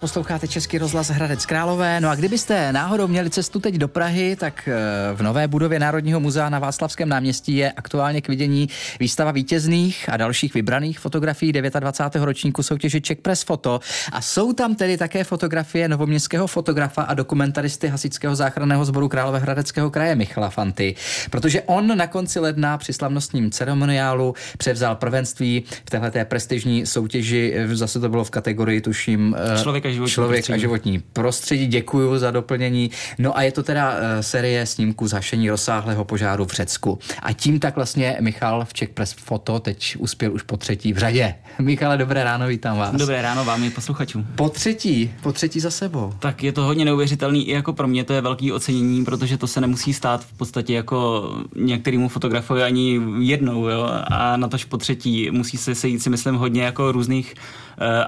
Posloucháte Český rozhlas Hradec Králové. No a kdybyste náhodou měli cestu teď do Prahy, tak eh, v nové budově Národního muzea na Václavském náměstí je aktuálně k vidění výstava vítězných a dalších vybraných fotografií 29. ročníku soutěže Czech Press Foto. A jsou tam tedy také fotografie novoměstského fotografa a dokumentaristy Hasičského záchranného sboru Královéhradeckého kraje Michala Fanty, protože on na konci ledna při slavnostním ceremoniálu převzal prvenství v této prestižní soutěži. Zase to bylo v kategorii, tuším, eh, Člověk a životní člověk prostředí. a životní prostředí. Děkuji za doplnění. No a je to teda uh, série snímků zašení rozsáhlého požáru v Řecku. A tím tak vlastně Michal v Czech Press Foto teď uspěl už po třetí v řadě. Michale, dobré ráno, vítám vás. Dobré ráno vám i posluchačům. Po třetí, po třetí za sebou. Tak je to hodně neuvěřitelný i jako pro mě to je velký ocenění, protože to se nemusí stát v podstatě jako některýmu fotografovi ani jednou, jo? a na tož po třetí musí se sejít si myslím hodně jako různých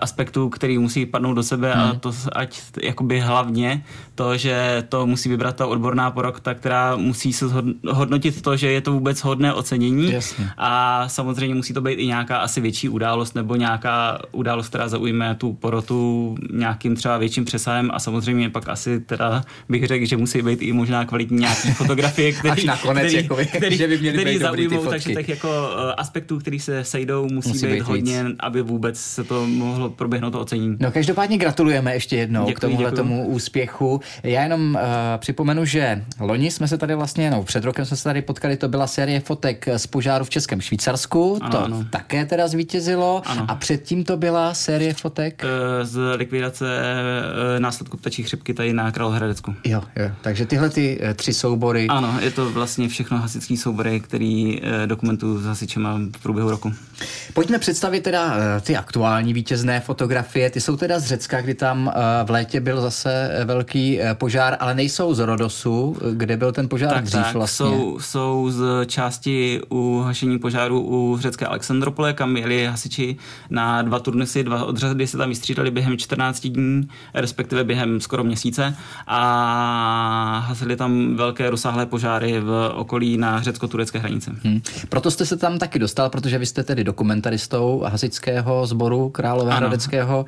aspektů, který musí padnout do sebe hmm. a to ať jakoby hlavně to, že to musí vybrat ta odborná porota, která musí se hodnotit to, že je to vůbec hodné ocenění Jasně. a samozřejmě musí to být i nějaká asi větší událost nebo nějaká událost, která zaujme tu porotu nějakým třeba větším přesahem a samozřejmě pak asi teda bych řekl, že musí být i možná kvalitní nějaký fotografie, který, Až nakonec, který, jakoby, který, že by měly který být dobrý ty zaujmou, fotky. takže tak jako uh, aspektů, který se sejdou, musí, Musí být, být být hodně, víc. aby vůbec se to mohlo proběhnout to ocenění. No každopádně gratulujeme ještě jednou Děkuji, k tomuhle tomu úspěchu. Já jenom uh, připomenu, že loni jsme se tady vlastně, no před rokem jsme se tady potkali, to byla série fotek z požáru v Českém Švýcarsku, Ano, to ano. také teda zvítězilo Ano. a předtím to byla série fotek Eh, Z likvidace eh, následku ptačí chřipky tady na Královéhradecku. Jo, jo. Takže tyhle ty eh, tři soubory. Ano, je to vlastně všechno hasičský soubory, který dokumentuju s hasičema v průběhu roku. Pojďme představit teda ty aktuální vítězné fotografie. Ty jsou teda z Řecka, kdy tam eh, v létě byl zase eh, velký eh, požár, ale nejsou z Rodosu, kde byl ten požár tak, dřív tak, vlastně. jsou, jsou z části u hašení požáru u řecké Alexandropole, kam jeli hasiči na dva turnusy, dva odřady se tam vystřídali během 14 dní, respektive během skoro měsíce a hasili tam velké rozsáhlé požáry v okolí na řecko-turecké hranice. Hm. Proto jste se tam taky dostal, protože vy jste tedy dokumentaristou hasičského sboru Královéhradeckého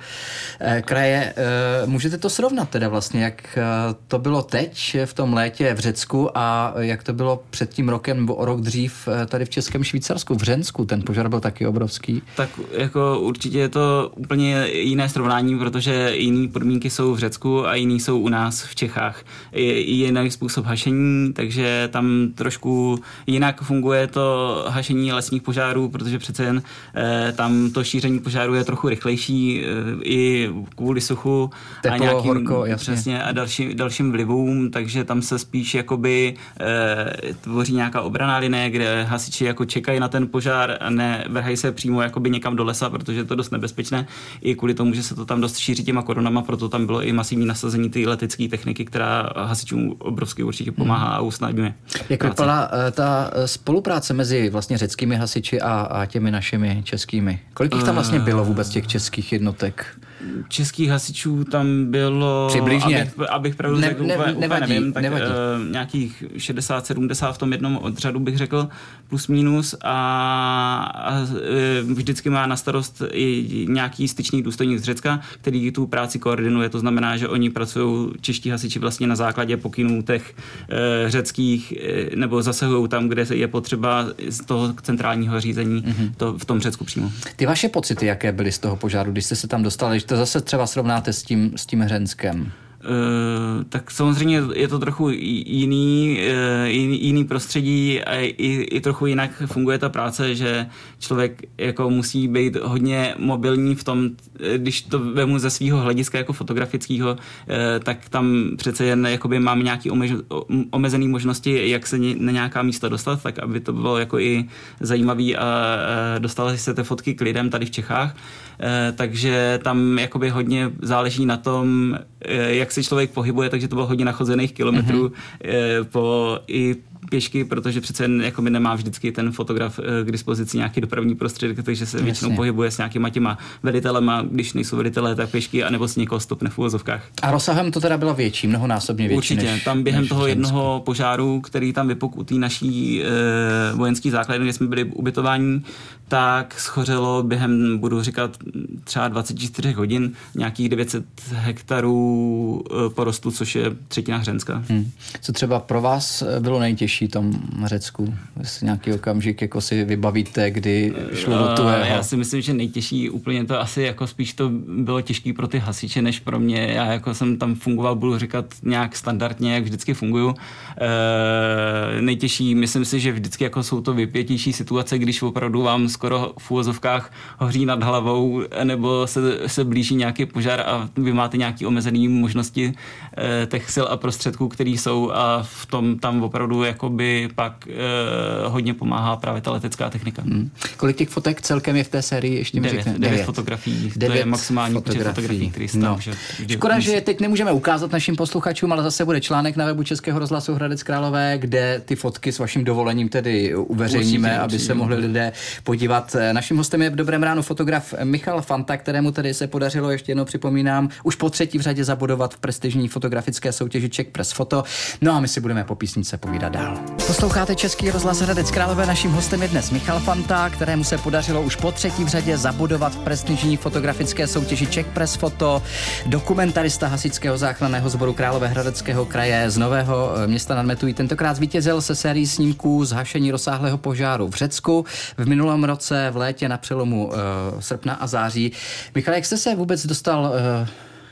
eh, kraje. Eh, Můžete to srovnat teda vlastně, jak eh, to bylo teď v tom létě v Řecku a jak to bylo před tím rokem nebo o rok dřív tady v Českém Švýcarsku, v Řensku. Ten požár byl taky obrovský. Tak jako určitě je to úplně jiné srovnání, protože jiné podmínky jsou v Řecku a jiný jsou u nás v Čechách. Je jiný způsob hašení, takže tam trošku jinak funguje to hašení lesních požárů, protože přece jen eh, tam to šíření požáru je trochu rychlejší eh, i kvůli suchu Teplo, a nějakým, horko, jasně. přesně, a další, dalším vlivům, takže tam se spíš jakoby eh, tvoří nějaká obraná linie, kde hasiči jako čekají na ten požár a ne vrhají se přímo jakoby někam do lesa, protože je to dost nebezpečné i kvůli tomu, že se to tam dost šíří těma koronama, proto tam bylo i masivní nasazení té letecké techniky, která hasičům obrovsky určitě pomáhá a usnadňuje. Jak práci. vypadá eh, ta spolupráce mezi vlastně řeckými hasiči a, a těmi našimi českými? Kolik jich tam vlastně bylo vůbec těch českých jednotek? Českých hasičů tam bylo, Přibližně. abych, abych pravdu Ne- řekl, ne- úplně, úplně nevadí, nevím, tak nevadí. Uh, nějakých 60-70 v tom jednom odřadu bych řekl, plus minus a, a eh, vždycky má na starost i nějaký styčný důstojník z Řecka, který tu práci koordinuje, to znamená, že oni pracují čeští hasiči vlastně na základě pokynů těch uh, řeckých, nebo zasahují tam, kde je potřeba z toho centrálního řízení Mhm. to, v tom Řecku přímo. Ty vaše pocity, jaké byly z toho požáru, když jste se tam dostali, to zase třeba srovnáte s tím, s tím Hřenskem? Uh, tak samozřejmě je to trochu jiný, uh, jiný, jiný prostředí a i, i trochu jinak funguje ta práce, že člověk jako musí být hodně mobilní v tom, eh, když to vemu ze svého hlediska jako fotografického, uh, tak tam přece jen jakoby máme nějaké omezené možnosti, jak se na nějaká místa dostat, tak aby to bylo jako i zajímavé a uh, dostaly se ty fotky k lidem tady v Čechách. Eh, takže tam jakoby hodně záleží na tom, eh, jak se člověk pohybuje, takže to bylo hodně nachozených kilometrů mm-hmm. po i pěšky, protože přece jako by nemá vždycky ten fotograf eh, k dispozici nějaký dopravní prostředek, takže se většinou Jasně. pohybuje s nějakýma těma velitelema, když nejsou velitelé, tak pěšky, anebo s někoho stopne v úvozovkách. A rozsahem to teda bylo větší, mnohonásobně větší. Určitě, než, tam během než toho jednoho požáru, který tam vypukl u té naší e, vojenské základny, kde jsme byli ubytováni, tak schořelo během, budu říkat, třeba 24 hodin nějakých 900 hektarů e, porostu, což je třetina Hřenska. Hmm. Co třeba pro vás bylo nejtěžší tom Řecku? Jestli nějaký okamžik jako si vybavíte, kdy šlo do tuhého? Já si myslím, že nejtěžší úplně to asi jako spíš to bylo těžké pro ty hasiče, než pro mě. Já jako jsem tam fungoval, budu říkat nějak standardně, jak vždycky funguju. E, nejtěžší, myslím si, že vždycky jako jsou to vypětější situace, když opravdu vám skoro v úvozovkách hoří nad hlavou, nebo se, se blíží nějaký požár a vy máte nějaké omezené možnosti e, těch sil a prostředků, které jsou a v tom tam opravdu jakoby pak e, hodně pomáhá právě ta letecká technika. Hmm. Kolik těch fotek celkem je v té sérii? Ještě devět, devět, devět fotografií. Devět to je maximální fotografií. počet fotografií, který no. že Škoda, že teď nemůžeme ukázat našim posluchačům, ale zase bude článek na webu Českého rozhlasu Hradec Králové, kde ty fotky s vaším dovolením tedy uveřejníme, určitě, aby určitě. se mohli lidé podívat. Naším hostem je v dobrém ránu fotograf Michal Fanta, kterému tedy se podařilo, ještě jednou připomínám, už po třetí v řadě zabudovat v prestižní fotografické soutěži Czech Press Foto. No a my si budeme po písnice povídat dál. Posloucháte Český rozhlas Hradec Králové. Naším hostem je dnes Michal Fanta, kterému se podařilo už po třetí v řadě zabudovat v prestižní fotografické soutěži Czech Press Foto. Dokumentarista hasičského záchranného sboru Královéhradeckého kraje z Nového eh, města nad Metují tentokrát zvítězil se sérií snímků zhašení rozsáhlého požáru v Řecku v minulém roce v létě na přelomu uh, srpna a září. Michal, jak jste se vůbec dostal uh,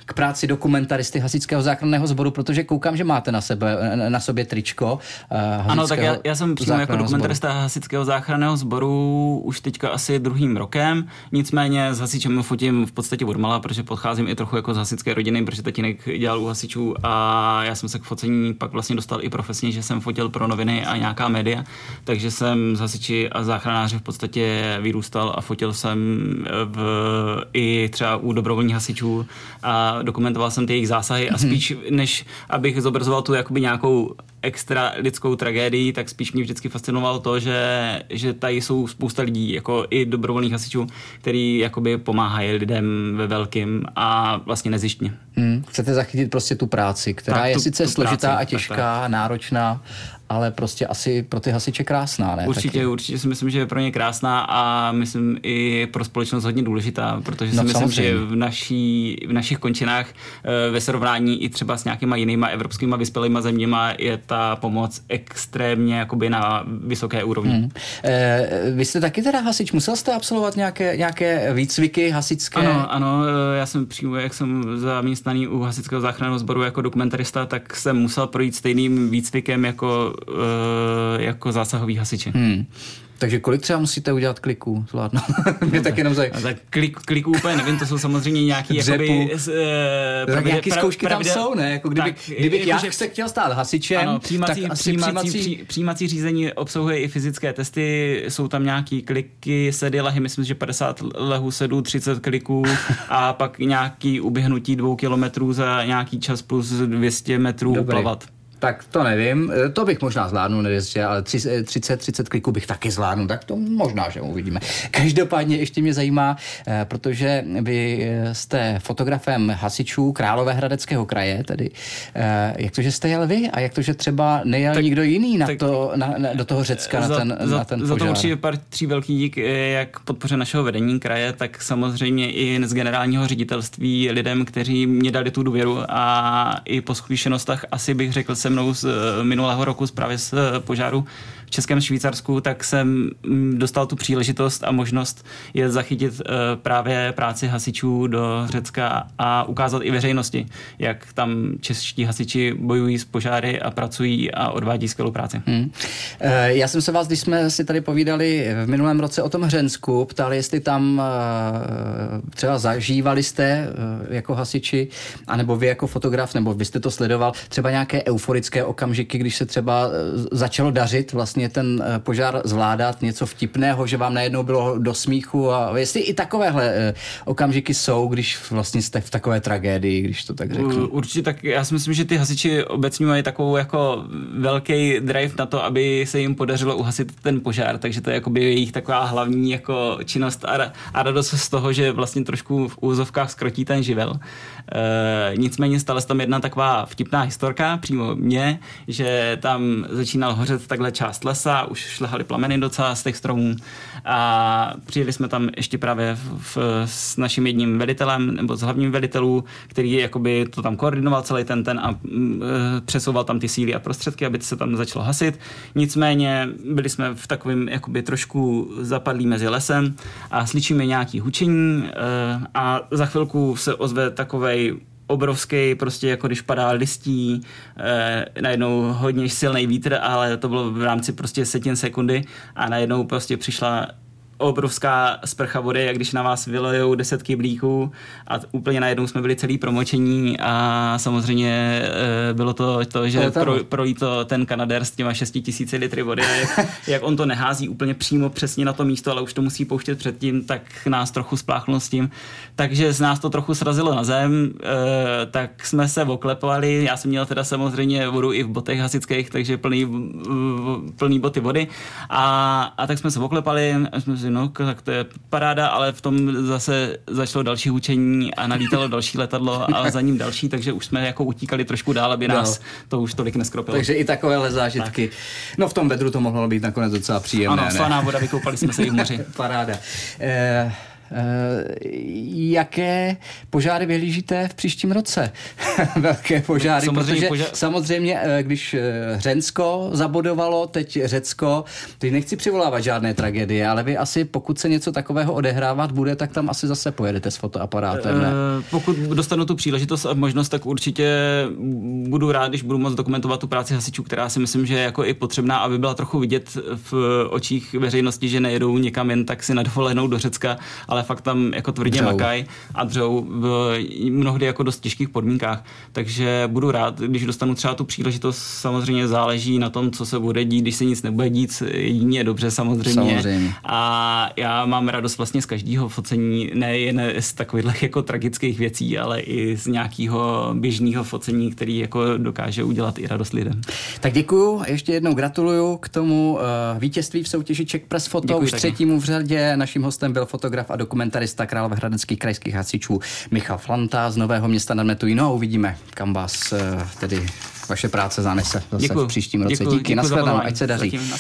k práci dokumentaristy Hasičského záchranného sboru, protože koukám, že máte na, sebe, na sobě tričko. Uh, ano, tak já, já jsem přímo jako dokumentarista sboru. Hasičského záchranného sboru už teďka asi druhým rokem, nicméně s hasičem fotím v podstatě od mala, protože podcházím i trochu jako z hasičské rodiny, protože tatínek dělal u hasičů a já jsem se k focení pak vlastně dostal i profesně, že jsem fotil pro noviny a nějaká média, takže jsem z hasiči a záchranáři v podstatě vyrůstal a fotil jsem v, i třeba u dobrovolních hasičů a dokumentoval jsem ty jejich zásahy a mhm. spíš než abych zobrazoval tu jakoby nějakou extra lidskou tragédii, tak spíš mě vždycky fascinovalo to, že, že tady jsou spousta lidí, jako i dobrovolných hasičů, který jakoby pomáhají lidem ve velkým a vlastně nezištně. Hmm, chcete zachytit prostě tu práci, která tak, je tu, sice tu složitá práci, a těžká, tak, tak. náročná, ale prostě asi pro ty hasiče krásná, ne? Určitě, Taky. určitě si myslím, že je pro ně krásná a myslím i pro společnost hodně důležitá, protože si no, myslím, samozřejmě. že v, naší, v našich končinách eh, ve srovnání i třeba s nějakýma jinýma evropskýma vyspělýma zeměma je ta pomoc extrémně jakoby na vysoké úrovni. Hmm. E, vy jste taky teda hasič, musel jste absolvovat nějaké, nějaké výcviky hasičské? Ano, ano, já jsem přímo, jak jsem zaměstnaný u hasičského záchranného sboru jako dokumentarista, tak jsem musel projít stejným výcvikem jako Eh, jako zásahový hasiči. Hmm. Takže kolik třeba musíte udělat kliků zvládnout? Mě tak jenom zaj... tak klik, kliků úplně nevím, to jsou samozřejmě nějaký jakoby, uh, tak nějaký zkoušky tam jsou, ne? Jako kdyby, tak, kdybych jako, já že... se chtěl stát hasičem, ano, přijímací, tak asi přijímací... Při, přijímací řízení obsahuje i fyzické testy, jsou tam nějaký kliky, sedy, lehy, myslím, že 50 lehů sedů, 30 kliků a pak nějaký uběhnutí dvou kilometrů za nějaký čas plus 200 metrů Dobrý. plavat. Tak to nevím, e, to bych možná zvládnul, nevěřte, ale 30, 30 e, kliků bych taky zvládnul, tak to možná, že uvidíme. Každopádně ještě mě zajímá, e, protože vy jste fotografem hasičů Královéhradeckého kraje, tedy jak to, že jste jel vy a jak to, že třeba nejel tak, nikdo jiný na to, na, na, do toho Řecka za, na ten, za, na ten požár. Za to určitě tří velký dík, jak podpoře našeho vedení kraje, tak samozřejmě i z generálního ředitelství lidem, kteří mě dali tu důvěru a i po zkušenostech asi bych řekl se mnou z eh, minulého roku z právě z eh, požáru v Českém Švýcarsku, tak jsem mm, dostal tu příležitost a možnost je zachytit eh, právě práci hasičů do Řecka a ukázat i veřejnosti, jak tam čeští hasiči bojují s požáry a pracují a odvádí skvělou práci. Hmm. Já jsem se vás, když jsme si tady povídali v minulém roce o tom Hřensku, ptali, jestli tam třeba zažívali jste jako hasiči, anebo vy jako fotograf, nebo vy jste to sledoval, třeba nějaké euforické okamžiky, když se třeba začalo dařit vlastně vlastně ten eh, požár zvládat, něco vtipného, že vám najednou bylo do smíchu a jestli i takovéhle eh, okamžiky jsou, když vlastně jste v takové tragédii, když to tak řeknu. Určitě tak, já si myslím, že ty hasiči obecně mají takovou jako velký drive na to, aby se jim podařilo uhasit ten požár, takže to je jakoby jejich taková hlavní jako činnost a, a radost z toho, že vlastně trošku v úzovkách skrotí ten živel. E, nicméně stala se tam jedna taková vtipná historka přímo mě, že tam začínal hořet takhle část lesa, už šlehaly plameny docela z těch stromů a přijeli jsme tam ještě právě v, v, s naším jedním velitelem nebo s hlavním velitelů, který jakoby to tam koordinoval celý ten ten a mm, e, přesouval tam ty síly a prostředky, aby se tam začalo hasit. Nicméně byli jsme v takovém jakoby trošku zapadlí mezi lesem a slyšíme nějaký hučení e, a za chvilku se ozve takovej obrovský, prostě jako když padá listí, eh, najednou hodně silný vítr, ale to bylo v rámci prostě setin sekundy a najednou prostě přišla obrovská sprcha vody, jak když na vás vylejou deset kyblíků a úplně najednou jsme byli celý promočení a samozřejmě e, bylo to to, že to pro, projí to ten Kanadér s těma 6 tisíci litry vody a jak, jak on to nehází úplně přímo přesně na to místo, ale už to musí pouštět předtím, tak nás trochu spláchlo s tím. Takže z nás to trochu srazilo na zem, e, tak jsme se oklepovali, já jsem měl teda samozřejmě vodu i v botech hasických, takže plný, plný boty vody. A, a tak jsme se oklepali, jsme si no, tak to je paráda, ale v tom zase začalo další učení a nalítalo další letadlo a za ním další, takže už jsme jako utíkali trošku dál, aby nás no. to už tolik neskropilo. Takže i takovéhle zážitky. Tak. No v tom vedru to mohlo být nakonec docela příjemné. Ano, slaná voda, vykoupali jsme se i v moři. Paráda. Eh, Eh, jaké požáry vyhlížíte v příštím roce? Velké požáry, samozřejmě protože požár... samozřejmě, eh, když eh, Hřensko zabodovalo, teď Řecko, teď nechci přivolávat žádné tragédie, ale vy asi, pokud se něco takového odehrávat bude, tak tam asi zase pojedete s fotoaparátem, ne? Pokud dostanu tu příležitost a možnost, tak určitě budu rád, když budu moct dokumentovat tu práci hasičů, která si myslím, že je jako i potřebná, aby byla trochu vidět v očích veřejnosti, že nejedou někam jen tak si na dovolenou do Řecka, ale fakt tam jako tvrdě dřou. Makají a dřou v mnohdy jako dost těžkých podmínkách. Takže budu rád, když dostanu třeba tu příležitost, samozřejmě záleží na tom, co se bude dít, když se nic nebude dít, jedině dobře samozřejmě. samozřejmě. A já mám radost vlastně z každého focení, nejen z takových jako tragických věcí, ale i z nějakého běžného focení, který jako dokáže udělat i radost lidem. Tak děkuju, ještě jednou gratuluju k tomu uh, vítězství v soutěži Czech Press Foto, děkuji už taky. třetímu v řadě. Naším hostem byl fotograf a dokumentarista Královéhradeckých krajských hasičů Michal Flanta z Nového města nad Metují. No uvidíme, kam vás eh, tedy vaše práce zanese zase děkuju. v příštím roce. Děkuju, Díky, nashledanou, ať se daří. Zatím,